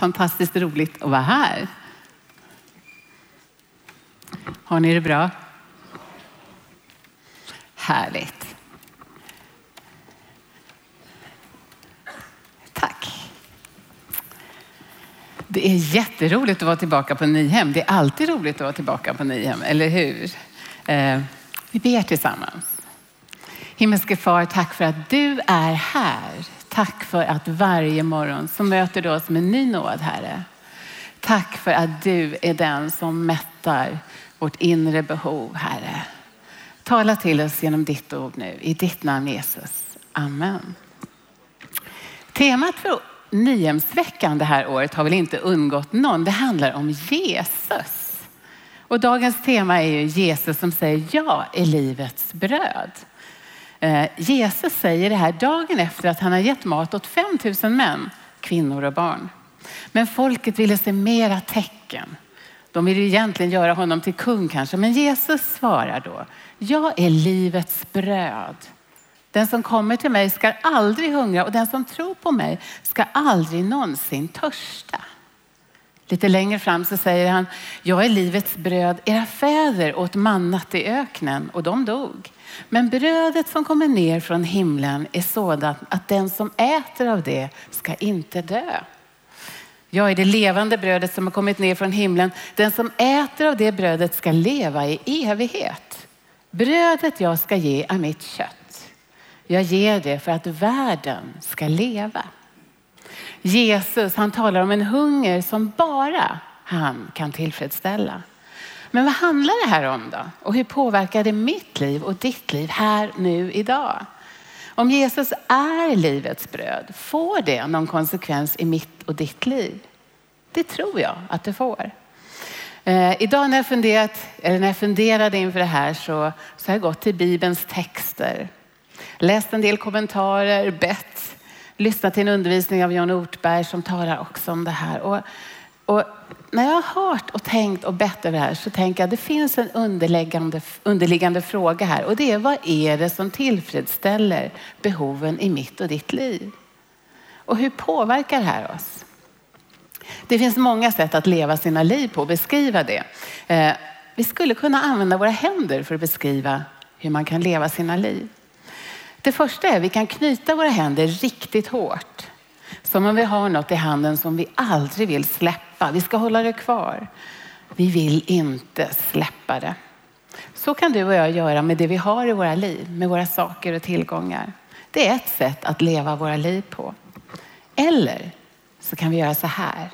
Fantastiskt roligt att vara här. Har ni det bra? Härligt. Tack. Det är jätteroligt att vara tillbaka på Nyhem. Det är alltid roligt att vara tillbaka på Nyhem, eller hur? Eh, vi ber tillsammans. Himmelske far, tack för att du är här. Tack för att varje morgon så möter du oss med ny nåd, Herre. Tack för att du är den som mättar vårt inre behov, Herre. Tala till oss genom ditt ord nu. I ditt namn Jesus. Amen. Temat för Nyhemsveckan det här året har väl inte undgått någon. Det handlar om Jesus. Och dagens tema är ju Jesus som säger ja är livets bröd. Eh, Jesus säger det här dagen efter att han har gett mat åt 5000 män, kvinnor och barn. Men folket ville se mera tecken. De ville egentligen göra honom till kung kanske, men Jesus svarar då, jag är livets bröd. Den som kommer till mig ska aldrig hungra och den som tror på mig ska aldrig någonsin törsta. Lite längre fram så säger han, jag är livets bröd. Era fäder åt mannat i öknen och de dog. Men brödet som kommer ner från himlen är sådant att den som äter av det ska inte dö. Jag är det levande brödet som har kommit ner från himlen. Den som äter av det brödet ska leva i evighet. Brödet jag ska ge är mitt kött. Jag ger det för att världen ska leva. Jesus han talar om en hunger som bara han kan tillfredsställa. Men vad handlar det här om då? Och hur påverkar det mitt liv och ditt liv här nu idag? Om Jesus är livets bröd, får det någon konsekvens i mitt och ditt liv? Det tror jag att det får. Eh, idag när jag, funderat, eller när jag funderade inför det här så, så har jag gått till Bibelns texter. Läst en del kommentarer, bett, lyssnat till en undervisning av John Ortberg som talar också om det här. Och, och när jag har hört och tänkt och bett över det här så tänker jag att det finns en underliggande, underliggande fråga här och det är vad är det som tillfredsställer behoven i mitt och ditt liv? Och hur påverkar det här oss? Det finns många sätt att leva sina liv på och beskriva det. Eh, vi skulle kunna använda våra händer för att beskriva hur man kan leva sina liv. Det första är att vi kan knyta våra händer riktigt hårt. Som om vi har något i handen som vi aldrig vill släppa. Vi ska hålla det kvar. Vi vill inte släppa det. Så kan du och jag göra med det vi har i våra liv, med våra saker och tillgångar. Det är ett sätt att leva våra liv på. Eller så kan vi göra så här.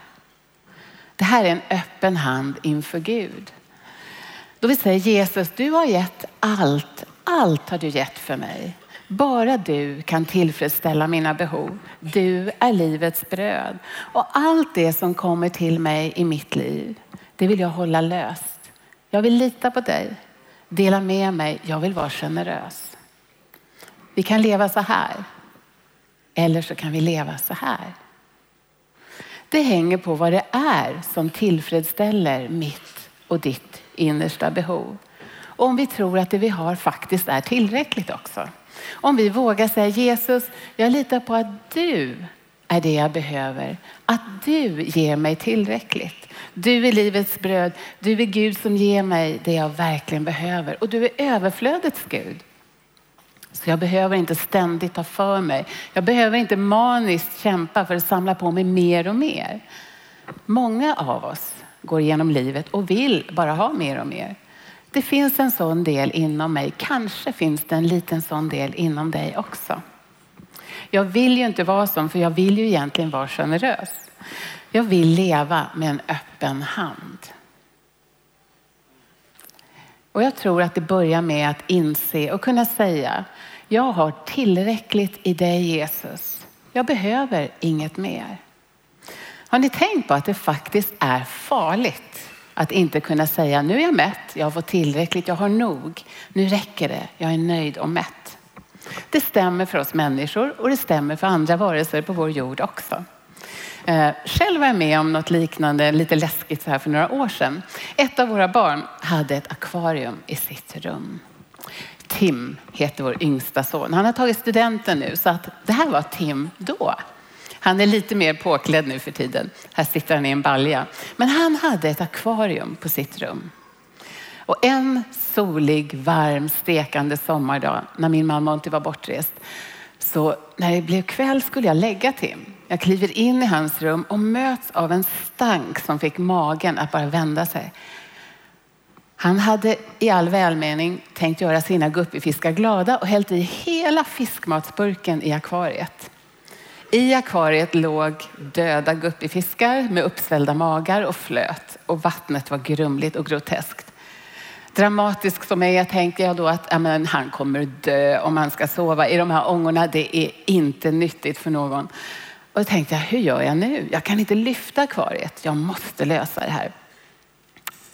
Det här är en öppen hand inför Gud. Då vi säger Jesus, du har gett allt, allt har du gett för mig. Bara du kan tillfredsställa mina behov. Du är livets bröd. Och allt det som kommer till mig i mitt liv, det vill jag hålla löst. Jag vill lita på dig, dela med mig, jag vill vara generös. Vi kan leva så här. Eller så kan vi leva så här. Det hänger på vad det är som tillfredsställer mitt och ditt innersta behov. Och om vi tror att det vi har faktiskt är tillräckligt också. Om vi vågar säga Jesus, jag litar på att du är det jag behöver. Att du ger mig tillräckligt. Du är livets bröd. Du är Gud som ger mig det jag verkligen behöver. Och du är överflödets Gud. Så jag behöver inte ständigt ta för mig. Jag behöver inte maniskt kämpa för att samla på mig mer och mer. Många av oss går igenom livet och vill bara ha mer och mer. Det finns en sån del inom mig. Kanske finns det en liten sån del inom dig också. Jag vill ju inte vara sån, för jag vill ju egentligen vara generös. Jag vill leva med en öppen hand. Och jag tror att det börjar med att inse och kunna säga, jag har tillräckligt i dig Jesus. Jag behöver inget mer. Har ni tänkt på att det faktiskt är farligt att inte kunna säga, nu är jag mätt, jag har fått tillräckligt, jag har nog, nu räcker det, jag är nöjd och mätt. Det stämmer för oss människor och det stämmer för andra varelser på vår jord också. Eh, själv var jag med om något liknande, lite läskigt så här för några år sedan. Ett av våra barn hade ett akvarium i sitt rum. Tim heter vår yngsta son. Han har tagit studenten nu så att det här var Tim då. Han är lite mer påklädd nu för tiden. Här sitter han i en balja. Men han hade ett akvarium på sitt rum. Och en solig, varm, stekande sommardag när min man Monty var bortrest. Så när det blev kväll skulle jag lägga Tim. Jag kliver in i hans rum och möts av en stank som fick magen att bara vända sig. Han hade i all välmening tänkt göra sina guppyfiskar glada och hällt i hela fiskmatsburken i akvariet. I akvariet låg döda guppyfiskar med uppsvällda magar och flöt och vattnet var grumligt och groteskt. Dramatisk som jag är tänkte jag då att amen, han kommer dö om han ska sova i de här ångorna. Det är inte nyttigt för någon. Och då tänkte jag, hur gör jag nu? Jag kan inte lyfta akvariet. Jag måste lösa det här.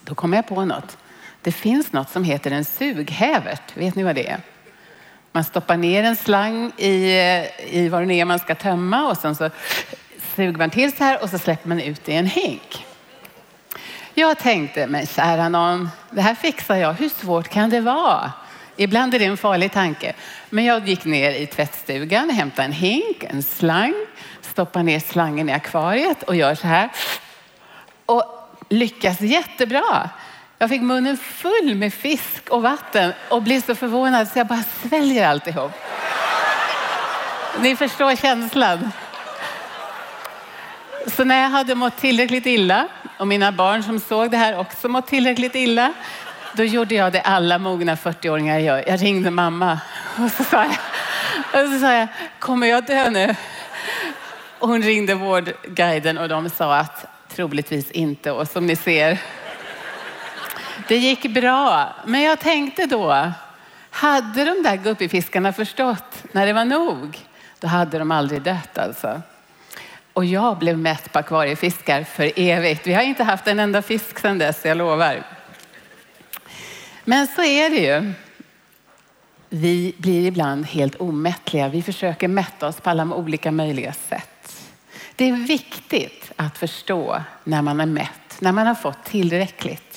Då kom jag på något. Det finns något som heter en sughävert. Vet ni vad det är? Man stoppar ner en slang i, i vad det är man ska tömma och sen så suger man till så här och så släpper man ut det i en hink. Jag tänkte, men kära någon, det här fixar jag. Hur svårt kan det vara? Ibland är det en farlig tanke. Men jag gick ner i tvättstugan, hämtade en hink, en slang, stoppar ner slangen i akvariet och gör så här. Och lyckas jättebra. Jag fick munnen full med fisk och vatten och blev så förvånad så jag bara sväljer alltihop. Ni förstår känslan. Så när jag hade mått tillräckligt illa och mina barn som såg det här också mått tillräckligt illa, då gjorde jag det alla mogna 40-åringar gör. Jag ringde mamma och så sa jag, och så sa jag kommer jag dö nu? Och hon ringde Vårdguiden och de sa att troligtvis inte. Och som ni ser det gick bra, men jag tänkte då, hade de där guppifiskarna förstått när det var nog, då hade de aldrig dött alltså. Och jag blev mätt på akvariefiskar för evigt. Vi har inte haft en enda fisk sedan dess, jag lovar. Men så är det ju. Vi blir ibland helt omättliga. Vi försöker mätta oss på alla olika möjliga sätt. Det är viktigt att förstå när man är mätt, när man har fått tillräckligt.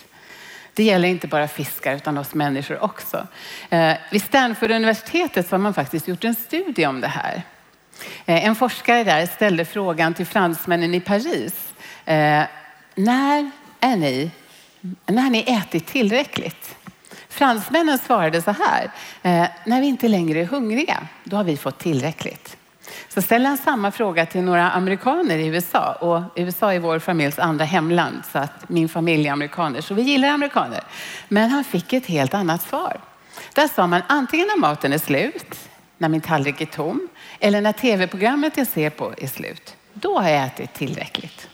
Det gäller inte bara fiskar utan oss människor också. Eh, vid Stanford-universitetet har man faktiskt gjort en studie om det här. Eh, en forskare där ställde frågan till fransmännen i Paris. Eh, när är ni, när har ni ätit tillräckligt? Fransmännen svarade så här. När vi inte längre är hungriga, då har vi fått tillräckligt. Så ställer han samma fråga till några amerikaner i USA och USA är vår familjs andra hemland så att min familj är amerikaner så vi gillar amerikaner. Men han fick ett helt annat svar. Där sa man antingen när maten är slut, när min tallrik är tom eller när tv-programmet jag ser på är slut. Då har jag ätit tillräckligt.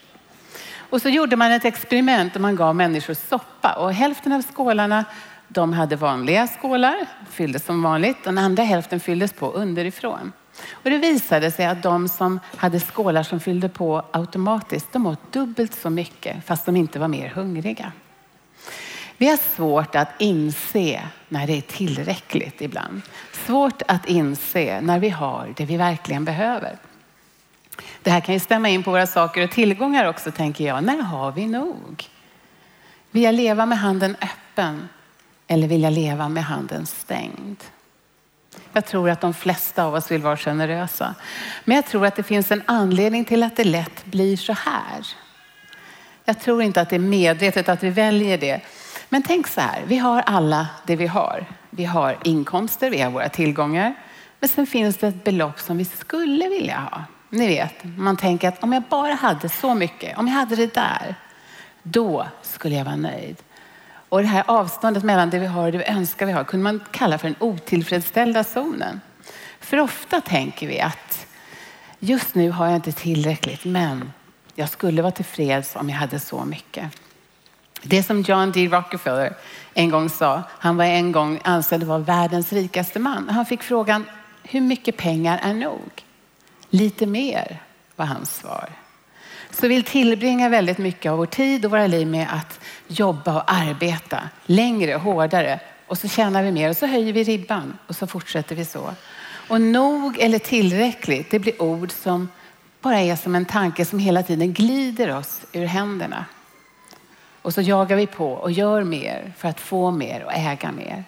Och så gjorde man ett experiment och man gav människor soppa och hälften av skålarna de hade vanliga skålar, fylldes som vanligt. Den andra hälften fylldes på underifrån. Och det visade sig att de som hade skålar som fyllde på automatiskt, de åt dubbelt så mycket fast de inte var mer hungriga. Vi har svårt att inse när det är tillräckligt ibland. Svårt att inse när vi har det vi verkligen behöver. Det här kan ju stämma in på våra saker och tillgångar också tänker jag. När har vi nog? Vill jag leva med handen öppen eller vill jag leva med handen stängd? Jag tror att de flesta av oss vill vara generösa. Men jag tror att det finns en anledning till att det lätt blir så här. Jag tror inte att det är medvetet att vi väljer det. Men tänk så här, vi har alla det vi har. Vi har inkomster, vi har våra tillgångar. Men sen finns det ett belopp som vi skulle vilja ha. Ni vet, man tänker att om jag bara hade så mycket, om jag hade det där, då skulle jag vara nöjd. Och det här avståndet mellan det vi har och det vi önskar vi har kunde man kalla för den otillfredsställda zonen. För ofta tänker vi att just nu har jag inte tillräckligt, men jag skulle vara tillfreds om jag hade så mycket. Det som John D. Rockefeller en gång sa, han var en gång ansedd vara världens rikaste man. Han fick frågan, hur mycket pengar är nog? Lite mer var hans svar. Så vi tillbringar väldigt mycket av vår tid och våra liv med att jobba och arbeta längre hårdare. Och så tjänar vi mer och så höjer vi ribban och så fortsätter vi så. Och nog eller tillräckligt, det blir ord som bara är som en tanke som hela tiden glider oss ur händerna. Och så jagar vi på och gör mer för att få mer och äga mer.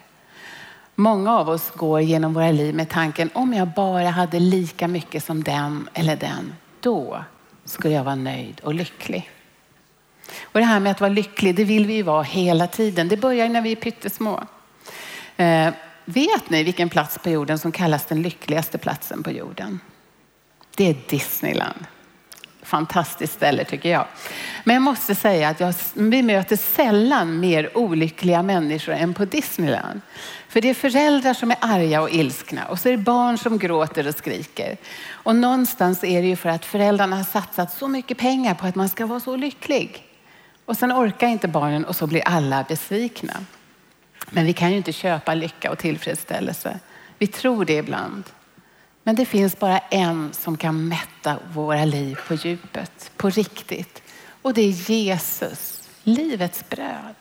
Många av oss går genom våra liv med tanken om jag bara hade lika mycket som den eller den, då skulle jag vara nöjd och lycklig. Och det här med att vara lycklig, det vill vi ju vara hela tiden. Det börjar när vi är pyttesmå. Eh, vet ni vilken plats på jorden som kallas den lyckligaste platsen på jorden? Det är Disneyland. Fantastiskt ställe tycker jag. Men jag måste säga att jag, vi möter sällan mer olyckliga människor än på Disneyland. För det är föräldrar som är arga och ilskna och så är det barn som gråter och skriker. Och någonstans är det ju för att föräldrarna har satsat så mycket pengar på att man ska vara så lycklig. Och sen orkar inte barnen och så blir alla besvikna. Men vi kan ju inte köpa lycka och tillfredsställelse. Vi tror det ibland. Men det finns bara en som kan mätta våra liv på djupet, på riktigt. Och det är Jesus, livets bröd.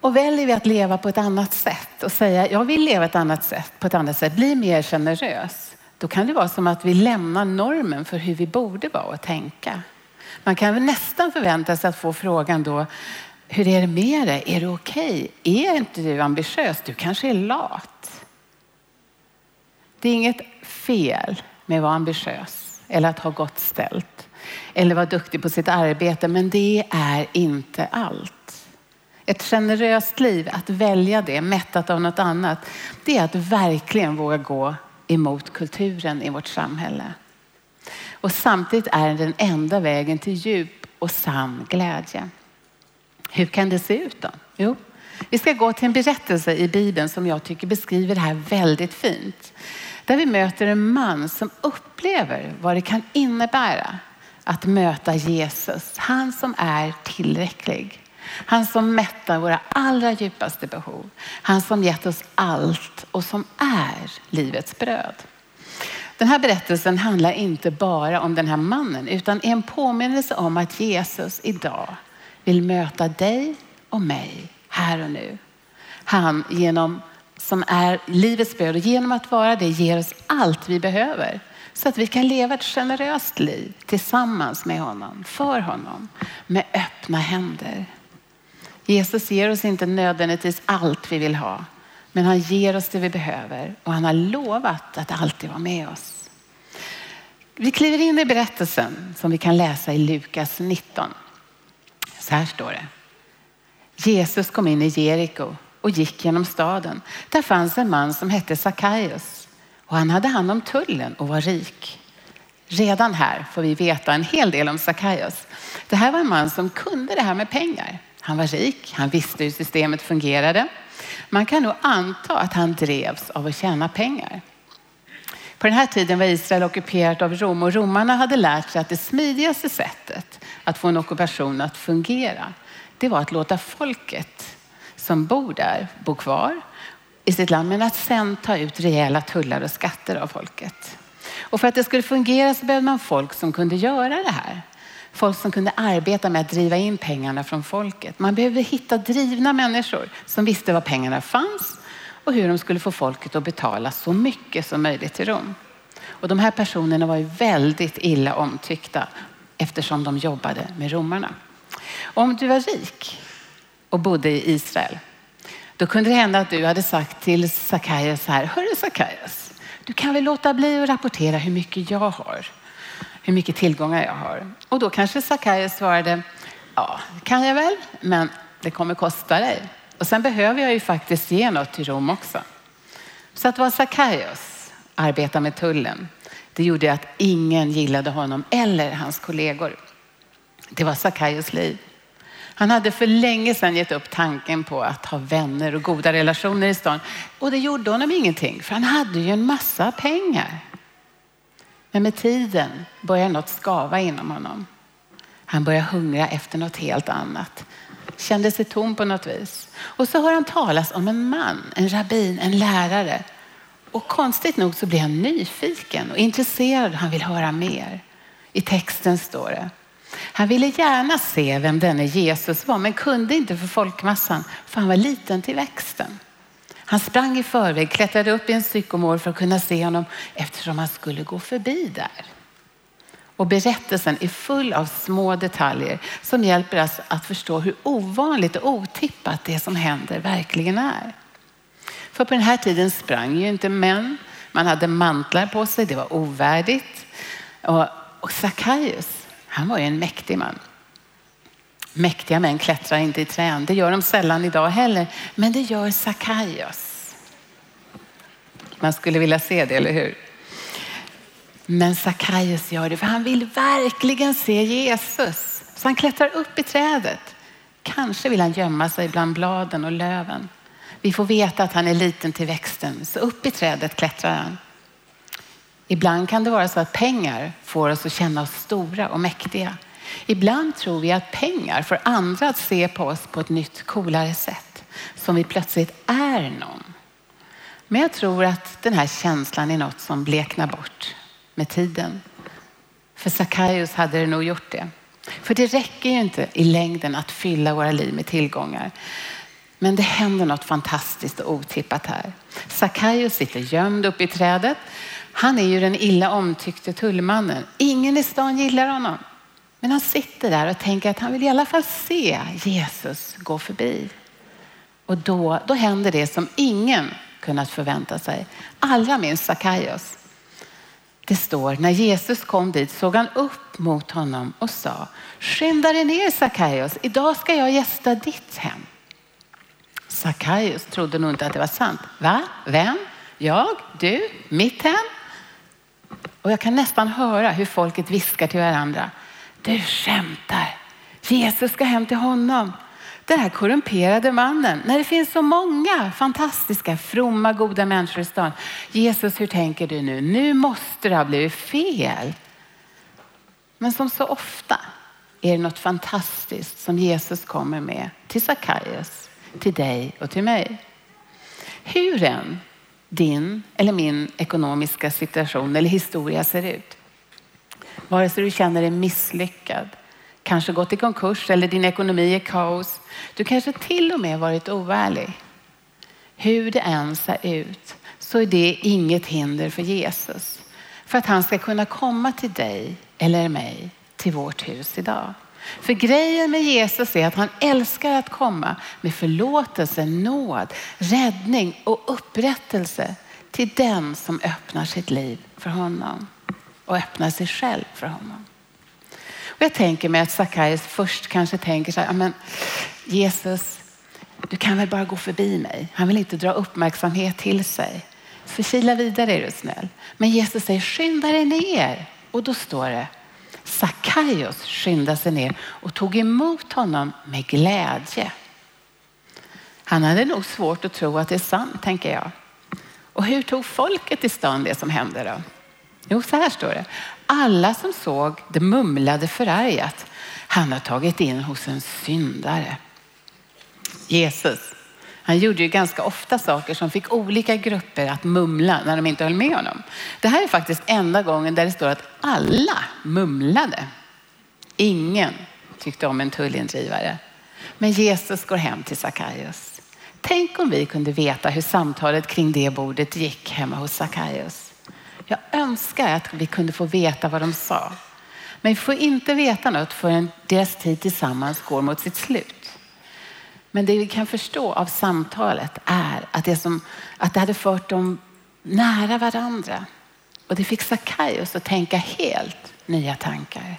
Och väljer vi att leva på ett annat sätt och säga jag vill leva ett annat sätt, på ett annat sätt, bli mer generös. Då kan det vara som att vi lämnar normen för hur vi borde vara och tänka. Man kan nästan förvänta sig att få frågan då, hur är det med dig? Är du okej? Okay? Är inte du ambitiös? Du kanske är lat. Det är inget fel med att vara ambitiös eller att ha gott ställt eller vara duktig på sitt arbete, men det är inte allt. Ett generöst liv, att välja det mättat av något annat, det är att verkligen våga gå emot kulturen i vårt samhälle. Och samtidigt är det den enda vägen till djup och sann glädje. Hur kan det se ut då? Jo, vi ska gå till en berättelse i Bibeln som jag tycker beskriver det här väldigt fint. Där vi möter en man som upplever vad det kan innebära att möta Jesus. Han som är tillräcklig. Han som mättar våra allra djupaste behov. Han som gett oss allt och som är livets bröd. Den här berättelsen handlar inte bara om den här mannen utan är en påminnelse om att Jesus idag vill möta dig och mig här och nu. Han genom, som är livets bröd och genom att vara det ger oss allt vi behöver så att vi kan leva ett generöst liv tillsammans med honom, för honom, med öppna händer. Jesus ger oss inte nödvändigtvis allt vi vill ha, men han ger oss det vi behöver och han har lovat att alltid vara med oss. Vi kliver in i berättelsen som vi kan läsa i Lukas 19. Så här står det. Jesus kom in i Jeriko och gick genom staden. Där fanns en man som hette Sackaios och han hade hand om tullen och var rik. Redan här får vi veta en hel del om Sackaios. Det här var en man som kunde det här med pengar. Han var rik, han visste hur systemet fungerade. Man kan nog anta att han drevs av att tjäna pengar. På den här tiden var Israel ockuperat av Rom och romarna hade lärt sig att det smidigaste sättet att få en ockupation att fungera, det var att låta folket som bor där bo kvar i sitt land, men att sen ta ut rejäla tullar och skatter av folket. Och för att det skulle fungera så behövde man folk som kunde göra det här. Folk som kunde arbeta med att driva in pengarna från folket. Man behövde hitta drivna människor som visste var pengarna fanns och hur de skulle få folket att betala så mycket som möjligt till Rom. Och de här personerna var ju väldigt illa omtyckta eftersom de jobbade med romarna. Om du var rik och bodde i Israel, då kunde det hända att du hade sagt till Sackaios här, hörru Sackaios, du kan väl låta bli att rapportera hur mycket jag har, hur mycket tillgångar jag har. Och då kanske Sackaios svarade, ja, det kan jag väl, men det kommer kosta dig. Och sen behöver jag ju faktiskt ge något till Rom också. Så att vara Sackaios, arbeta med tullen, det gjorde att ingen gillade honom eller hans kollegor. Det var Sackaios liv. Han hade för länge sedan gett upp tanken på att ha vänner och goda relationer i stan. Och det gjorde honom ingenting, för han hade ju en massa pengar. Men med tiden började något skava inom honom. Han började hungra efter något helt annat kände sig tom på något vis. Och så hör han talas om en man, en rabbin, en lärare. Och konstigt nog så blir han nyfiken och intresserad. Han vill höra mer. I texten står det. Han ville gärna se vem denne Jesus var, men kunde inte för folkmassan, för han var liten till växten. Han sprang i förväg, klättrade upp i en sykomor för att kunna se honom eftersom han skulle gå förbi där. Och berättelsen är full av små detaljer som hjälper oss att förstå hur ovanligt och otippat det som händer verkligen är. För på den här tiden sprang ju inte män. Man hade mantlar på sig, det var ovärdigt. Och, och Sackaios, han var ju en mäktig man. Mäktiga män klättrar inte i träd. Det gör de sällan idag heller. Men det gör Sackaios. Man skulle vilja se det, eller hur? Men Sackaios gör det för han vill verkligen se Jesus. Så han klättrar upp i trädet. Kanske vill han gömma sig bland bladen och löven. Vi får veta att han är liten till växten, så upp i trädet klättrar han. Ibland kan det vara så att pengar får oss att känna oss stora och mäktiga. Ibland tror vi att pengar får andra att se på oss på ett nytt, coolare sätt. Som vi plötsligt är någon. Men jag tror att den här känslan är något som bleknar bort med tiden. För Sackaios hade det nog gjort det. För det räcker ju inte i längden att fylla våra liv med tillgångar. Men det händer något fantastiskt och otippat här. Sackaios sitter gömd uppe i trädet. Han är ju den illa omtyckte tullmannen. Ingen i stan gillar honom. Men han sitter där och tänker att han vill i alla fall se Jesus gå förbi. Och då, då händer det som ingen kunnat förvänta sig. Allra minst Sackaios. Det står, när Jesus kom dit såg han upp mot honom och sa, skynda dig ner Sackaios, idag ska jag gästa ditt hem. Sackaios trodde nog inte att det var sant. Va? Vem? Jag? Du? Mitt hem? Och jag kan nästan höra hur folket viskar till varandra. Du skämtar. Jesus ska hem till honom. Den här korrumperade mannen. När det finns så många fantastiska, fromma, goda människor i stan. Jesus, hur tänker du nu? Nu måste det ha blivit fel. Men som så ofta är det något fantastiskt som Jesus kommer med till Sackaios, till dig och till mig. Hur än din eller min ekonomiska situation eller historia ser ut. Vare sig du känner dig misslyckad, kanske gått i konkurs eller din ekonomi är kaos. Du kanske till och med varit oärlig. Hur det än ser ut så är det inget hinder för Jesus. För att han ska kunna komma till dig eller mig till vårt hus idag. För grejen med Jesus är att han älskar att komma med förlåtelse, nåd, räddning och upprättelse till den som öppnar sitt liv för honom och öppnar sig själv för honom. Och jag tänker mig att Sackaios först kanske tänker så här, men Jesus, du kan väl bara gå förbi mig. Han vill inte dra uppmärksamhet till sig. Så kila vidare är du snäll. Men Jesus säger, skynda dig ner. Och då står det, Sackaios skyndade sig ner och tog emot honom med glädje. Han hade nog svårt att tro att det är sant, tänker jag. Och hur tog folket i stan det som hände då? Jo, så här står det. Alla som såg det mumlade förargat. Han har tagit in hos en syndare. Jesus, han gjorde ju ganska ofta saker som fick olika grupper att mumla när de inte höll med honom. Det här är faktiskt enda gången där det står att alla mumlade. Ingen tyckte om en tullindrivare. Men Jesus går hem till Sackaios. Tänk om vi kunde veta hur samtalet kring det bordet gick hemma hos Sackaios. Jag önskar att vi kunde få veta vad de sa. Men vi får inte veta något förrän deras tid tillsammans går mot sitt slut. Men det vi kan förstå av samtalet är att det, som, att det hade fört dem nära varandra. Och det fick Sackaios att tänka helt nya tankar.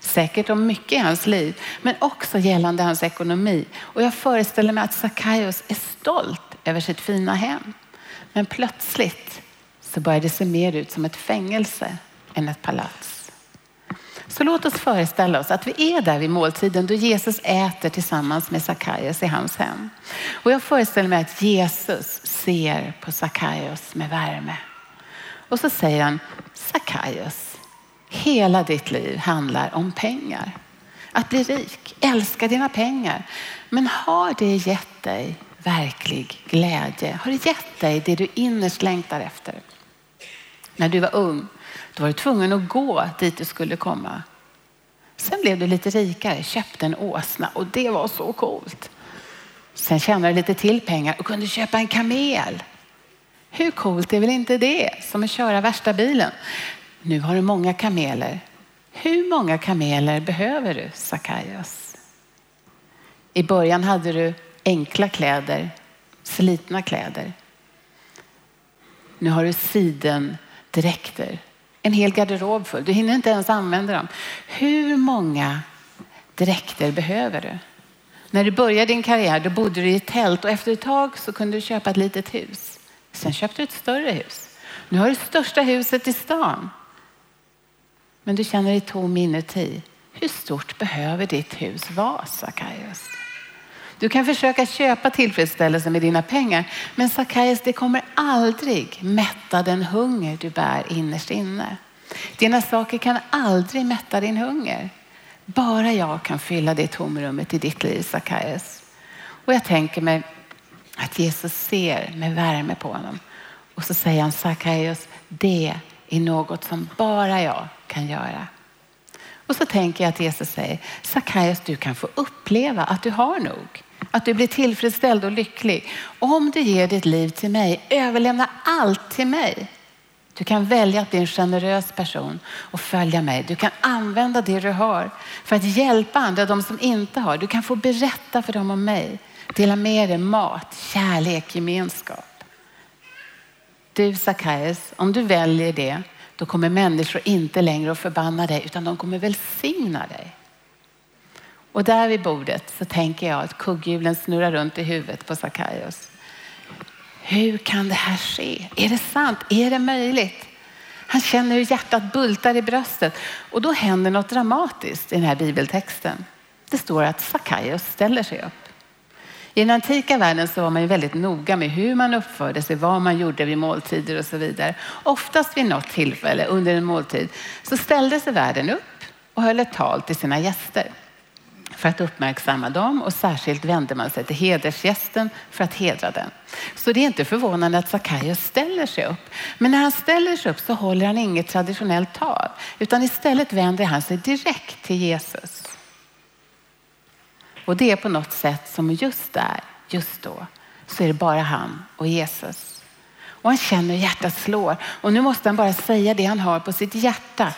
Säkert om mycket i hans liv, men också gällande hans ekonomi. Och jag föreställer mig att Sackaios är stolt över sitt fina hem. Men plötsligt så börjar det se mer ut som ett fängelse än ett palats. Så låt oss föreställa oss att vi är där vid måltiden då Jesus äter tillsammans med Sackaios i hans hem. Och jag föreställer mig att Jesus ser på Sackaios med värme. Och så säger han, Sackaios, hela ditt liv handlar om pengar. Att bli rik, älska dina pengar. Men har det gett dig verklig glädje? Har det gett dig det du innerst längtar efter? När du var ung då var du tvungen att gå dit du skulle komma. Sen blev du lite rikare, köpte en åsna och det var så coolt. Sen tjänade du lite till pengar och kunde köpa en kamel. Hur coolt är väl inte det som att köra värsta bilen? Nu har du många kameler. Hur många kameler behöver du, Sackaios? I början hade du enkla kläder, slitna kläder. Nu har du sidendräkter en hel garderob full. Du hinner inte ens använda dem. Hur många dräkter behöver du? När du började din karriär då bodde du i ett tält och efter ett tag så kunde du köpa ett litet hus. Sen köpte du ett större hus. Nu har du det största huset i stan. Men du känner dig tom inuti. Hur stort behöver ditt hus vara, Sakaios? Du kan försöka köpa tillfredsställelse med dina pengar, men Sackaios, det kommer aldrig mätta den hunger du bär innerst inne. Dina saker kan aldrig mätta din hunger. Bara jag kan fylla det tomrummet i ditt liv, Sackaios. Och jag tänker mig att Jesus ser med värme på honom. Och så säger han Sackaios, det är något som bara jag kan göra. Och så tänker jag att Jesus säger, Sackaios du kan få uppleva att du har nog. Att du blir tillfredsställd och lycklig. Om du ger ditt liv till mig, överlämna allt till mig. Du kan välja att bli en generös person och följa mig. Du kan använda det du har för att hjälpa andra, de som inte har. Du kan få berätta för dem om mig. Dela med dig mat, kärlek, gemenskap. Du Sackaios, om du väljer det, då kommer människor inte längre att förbanna dig utan de kommer välsigna dig. Och där vid bordet så tänker jag att kugghjulen snurrar runt i huvudet på Sackaios. Hur kan det här ske? Är det sant? Är det möjligt? Han känner hur hjärtat bultar i bröstet och då händer något dramatiskt i den här bibeltexten. Det står att Sackaios ställer sig upp. I den antika världen så var man ju väldigt noga med hur man uppförde sig, vad man gjorde vid måltider och så vidare. Oftast vid något tillfälle under en måltid så ställde sig värden upp och höll ett tal till sina gäster för att uppmärksamma dem och särskilt vände man sig till hedersgästen för att hedra den. Så det är inte förvånande att Sackaios ställer sig upp. Men när han ställer sig upp så håller han inget traditionellt tal utan istället vänder han sig direkt till Jesus. Och det är på något sätt som just där, just då, så är det bara han och Jesus. Och han känner hur hjärtat slår och nu måste han bara säga det han har på sitt hjärta.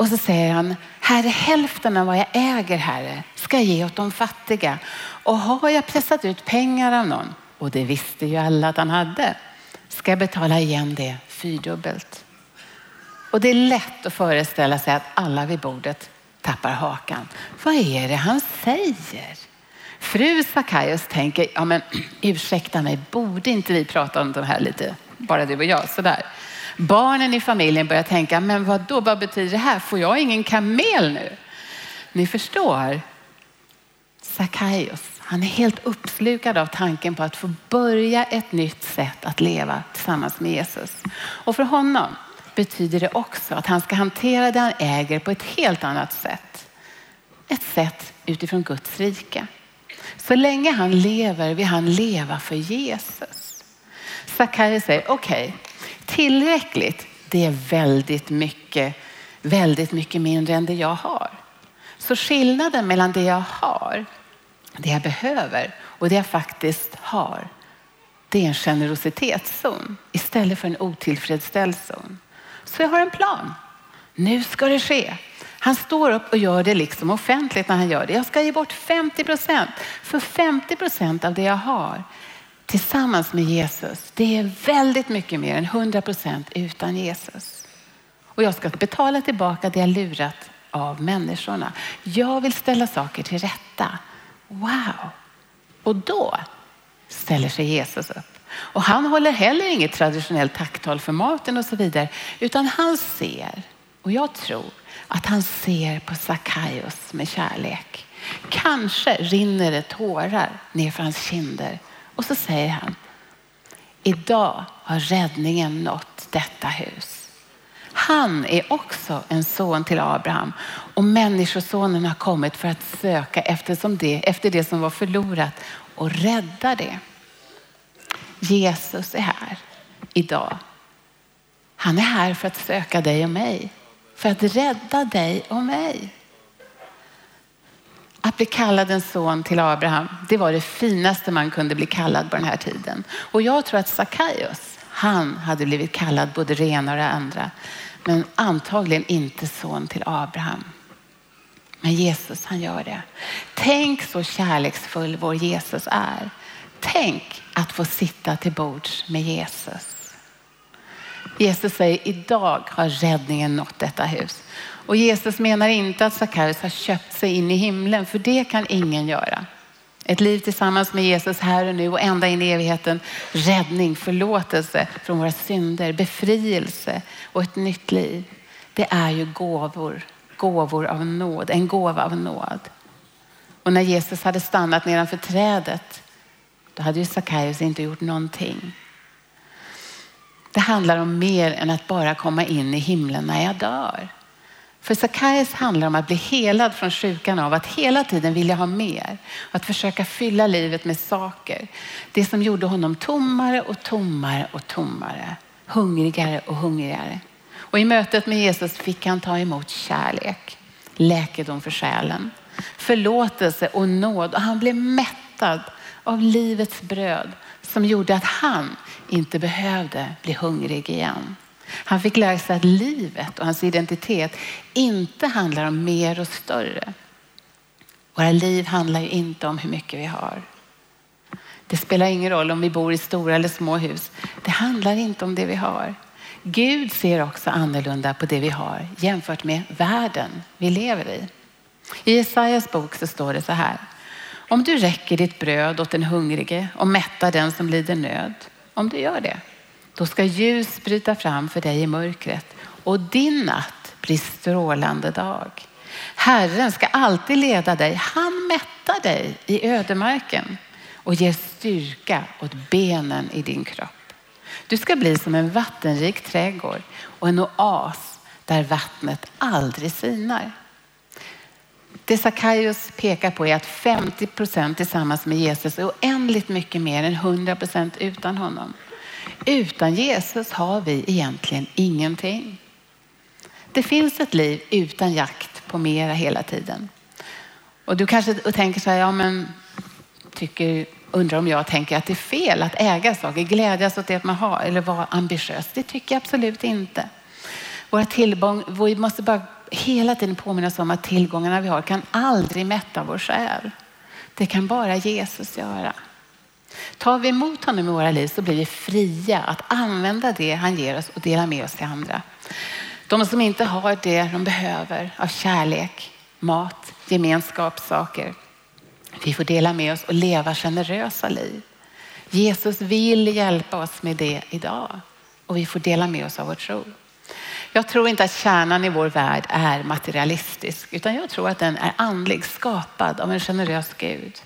Och så säger han, Herre hälften av vad jag äger Herre ska jag ge åt de fattiga. Och har jag pressat ut pengar av någon, och det visste ju alla att han hade, ska jag betala igen det fyrdubbelt. Och det är lätt att föreställa sig att alla vid bordet tappar hakan. Vad är det han säger? Fru Sackaios tänker, ja men ursäkta mig, borde inte vi prata om det här lite, bara du och jag, sådär. Barnen i familjen börjar tänka, men vad då? vad betyder det här? Får jag ingen kamel nu? Ni förstår, Sackaios, han är helt uppslukad av tanken på att få börja ett nytt sätt att leva tillsammans med Jesus. Och för honom betyder det också att han ska hantera det han äger på ett helt annat sätt. Ett sätt utifrån Guds rike. Så länge han lever vill han leva för Jesus. Sackaios säger, okej, okay, tillräckligt, det är väldigt mycket, väldigt mycket mindre än det jag har. Så skillnaden mellan det jag har, det jag behöver och det jag faktiskt har, det är en generositetszon istället för en otillfredsställd zon. Så jag har en plan. Nu ska det ske. Han står upp och gör det liksom offentligt när han gör det. Jag ska ge bort 50 procent. För 50 procent av det jag har tillsammans med Jesus, det är väldigt mycket mer än 100 procent utan Jesus. Och jag ska betala tillbaka det jag lurat av människorna. Jag vill ställa saker till rätta. Wow! Och då ställer sig Jesus upp. Och han håller heller inget traditionellt tacktal för maten och så vidare, utan han ser, och jag tror att han ser på Sackaios med kärlek. Kanske rinner det tårar ner för hans kinder och så säger han, idag har räddningen nått detta hus. Han är också en son till Abraham och människosonen har kommit för att söka det, efter det som var förlorat och rädda det. Jesus är här idag. Han är här för att söka dig och mig, för att rädda dig och mig. Att bli kallad en son till Abraham, det var det finaste man kunde bli kallad på den här tiden. Och jag tror att Sackaios, han hade blivit kallad både det ena och det andra, men antagligen inte son till Abraham. Men Jesus, han gör det. Tänk så kärleksfull vår Jesus är. Tänk att få sitta till bords med Jesus. Jesus säger idag har räddningen nått detta hus. Och Jesus menar inte att Sackaios har köpt sig in i himlen, för det kan ingen göra. Ett liv tillsammans med Jesus här och nu och ända in i evigheten. Räddning, förlåtelse från våra synder, befrielse och ett nytt liv. Det är ju gåvor, gåvor av nåd, en gåva av nåd. Och när Jesus hade stannat nedanför trädet, då hade ju Sackaios inte gjort någonting. Det handlar om mer än att bara komma in i himlen när jag dör. För Sackaios handlar om att bli helad från sjukan av att hela tiden vilja ha mer. Att försöka fylla livet med saker. Det som gjorde honom tommare och tommare och tommare. Hungrigare och hungrigare. Och i mötet med Jesus fick han ta emot kärlek, läkedom för själen, förlåtelse och nåd. Och han blev mättad av livets bröd som gjorde att han inte behövde bli hungrig igen. Han fick lära sig att livet och hans identitet inte handlar om mer och större. Våra liv handlar ju inte om hur mycket vi har. Det spelar ingen roll om vi bor i stora eller små hus. Det handlar inte om det vi har. Gud ser också annorlunda på det vi har jämfört med världen vi lever i. I Jesajas bok så står det så här. Om du räcker ditt bröd åt den hungrige och mättar den som lider nöd, om du gör det, då ska ljus bryta fram för dig i mörkret och din natt blir strålande dag. Herren ska alltid leda dig. Han mättar dig i ödemarken och ger styrka åt benen i din kropp. Du ska bli som en vattenrik trädgård och en oas där vattnet aldrig sinar. Det Sackaios pekar på är att 50 procent tillsammans med Jesus är oändligt mycket mer än 100 procent utan honom. Utan Jesus har vi egentligen ingenting. Det finns ett liv utan jakt på mera hela tiden. Och du kanske tänker så här, ja men tycker, undrar om jag tänker att det är fel att äga saker, glädjas åt det man har eller vara ambitiös. Det tycker jag absolut inte. Våra tillgång, vi måste bara hela tiden påminnas om att tillgångarna vi har kan aldrig mätta vår själ. Det kan bara Jesus göra. Tar vi emot honom i våra liv så blir vi fria att använda det han ger oss och dela med oss till andra. De som inte har det de behöver av kärlek, mat, gemenskap, saker. Vi får dela med oss och leva generösa liv. Jesus vill hjälpa oss med det idag och vi får dela med oss av vår tro. Jag tror inte att kärnan i vår värld är materialistisk utan jag tror att den är andlig, skapad av en generös Gud.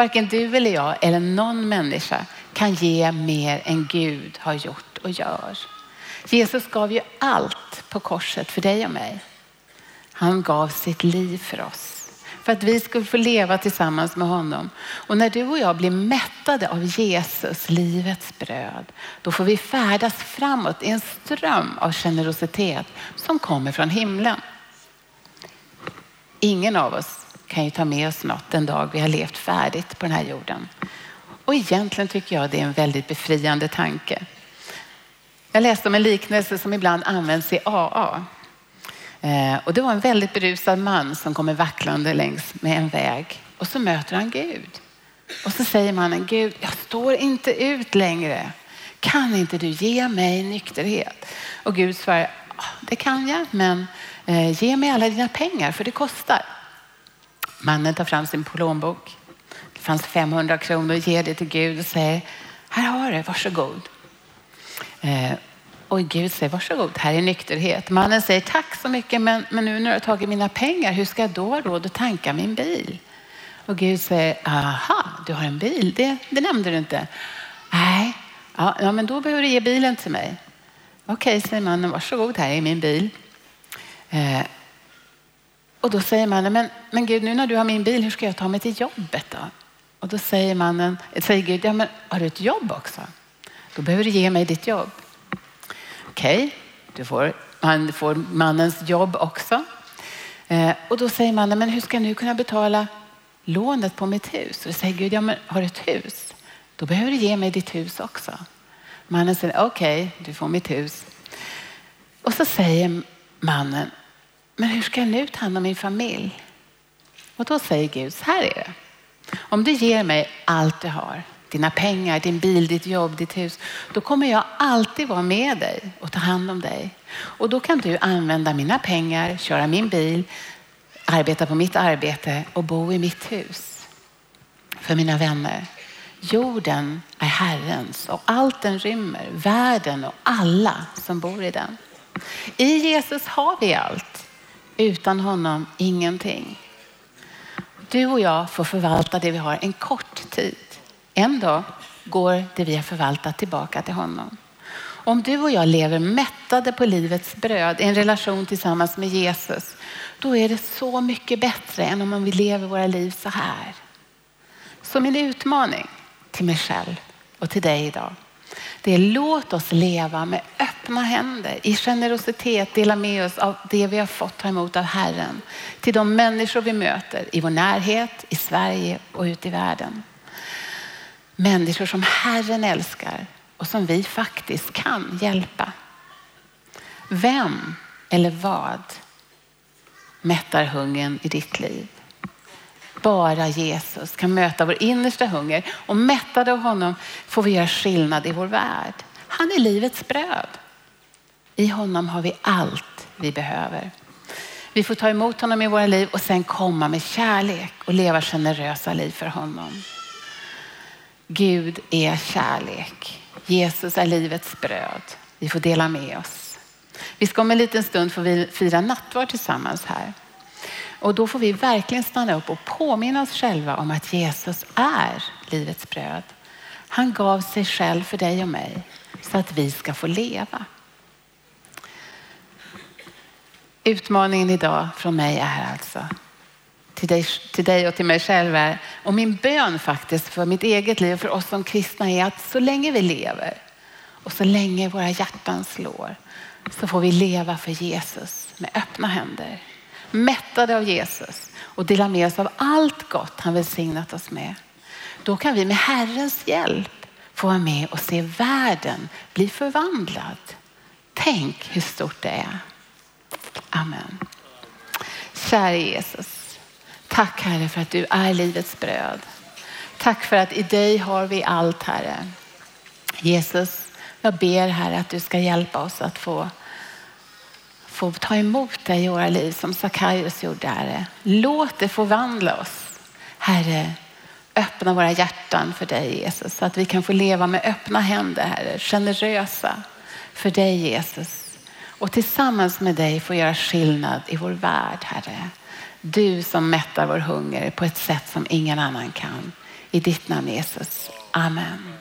Varken du eller jag eller någon människa kan ge mer än Gud har gjort och gör. Jesus gav ju allt på korset för dig och mig. Han gav sitt liv för oss. För att vi skulle få leva tillsammans med honom. Och när du och jag blir mättade av Jesus, livets bröd, då får vi färdas framåt i en ström av generositet som kommer från himlen. Ingen av oss kan ju ta med oss något den dag vi har levt färdigt på den här jorden. Och egentligen tycker jag det är en väldigt befriande tanke. Jag läste om en liknelse som ibland används i AA. Eh, och det var en väldigt berusad man som kommer vacklande längs med en väg och så möter han Gud. Och så säger mannen, Gud, jag står inte ut längre. Kan inte du ge mig nykterhet? Och Gud svarar, det kan jag, men eh, ge mig alla dina pengar för det kostar. Mannen tar fram sin plånbok. Det fanns 500 kronor, ger det till Gud och säger, här har du, varsågod. Eh, och Gud säger, varsågod, här är nykterhet. Mannen säger, tack så mycket, men, men nu när du har tagit mina pengar, hur ska jag då ha råd att tanka min bil? Och Gud säger, aha, du har en bil, det, det nämnde du inte. Nej, ja, ja, men då behöver du ge bilen till mig. Okej, säger mannen, varsågod, här är min bil. Eh, och då säger mannen, men, men Gud, nu när du har min bil, hur ska jag ta mig till jobbet då? Och då säger mannen, säger Gud, ja men har du ett jobb också? Då behöver du ge mig ditt jobb. Okej, okay, får, han får mannens jobb också. Eh, och då säger mannen, men hur ska jag nu kunna betala lånet på mitt hus? Och då säger Gud, ja men har du ett hus? Då behöver du ge mig ditt hus också. Mannen säger, okej, okay, du får mitt hus. Och så säger mannen, men hur ska jag nu ta hand om min familj? Och då säger Gud, så här är det. Om du ger mig allt du har, dina pengar, din bil, ditt jobb, ditt hus, då kommer jag alltid vara med dig och ta hand om dig. Och då kan du använda mina pengar, köra min bil, arbeta på mitt arbete och bo i mitt hus. För mina vänner, jorden är Herrens och allt den rymmer, världen och alla som bor i den. I Jesus har vi allt, utan honom ingenting. Du och jag får förvalta det vi har en kort tid. En dag går det vi har förvaltat tillbaka till honom. Om du och jag lever mättade på livets bröd i en relation tillsammans med Jesus, då är det så mycket bättre än om vi lever våra liv så här. Så min utmaning till mig själv och till dig idag, det är låt oss leva med öppna händer, i generositet dela med oss av det vi har fått ta emot av Herren till de människor vi möter i vår närhet, i Sverige och ute i världen. Människor som Herren älskar och som vi faktiskt kan hjälpa. Vem eller vad mättar hungern i ditt liv? Bara Jesus kan möta vår innersta hunger och mättade av honom får vi göra skillnad i vår värld. Han är livets bröd. I honom har vi allt vi behöver. Vi får ta emot honom i våra liv och sen komma med kärlek och leva generösa liv för honom. Gud är kärlek. Jesus är livets bröd. Vi får dela med oss. Vi ska om en liten stund få fira nattvard tillsammans här. Och då får vi verkligen stanna upp och påminna oss själva om att Jesus är livets bröd. Han gav sig själv för dig och mig så att vi ska få leva. Utmaningen idag från mig är alltså till dig, till dig och till mig själv är, och min bön faktiskt för mitt eget liv och för oss som kristna är att så länge vi lever och så länge våra hjärtan slår så får vi leva för Jesus med öppna händer mättade av Jesus och dela med oss av allt gott han välsignat oss med. Då kan vi med Herrens hjälp få vara med och se världen bli förvandlad. Tänk hur stort det är. Amen. Kära Jesus, tack Herre för att du är livets bröd. Tack för att i dig har vi allt Herre. Jesus, jag ber Herre att du ska hjälpa oss att få få ta emot dig i våra liv som Sackaios gjorde, Herre. Låt det förvandla oss. Herre, öppna våra hjärtan för dig Jesus så att vi kan få leva med öppna händer, Herre, generösa för dig Jesus. Och tillsammans med dig få göra skillnad i vår värld, Herre. Du som mättar vår hunger på ett sätt som ingen annan kan. I ditt namn Jesus. Amen.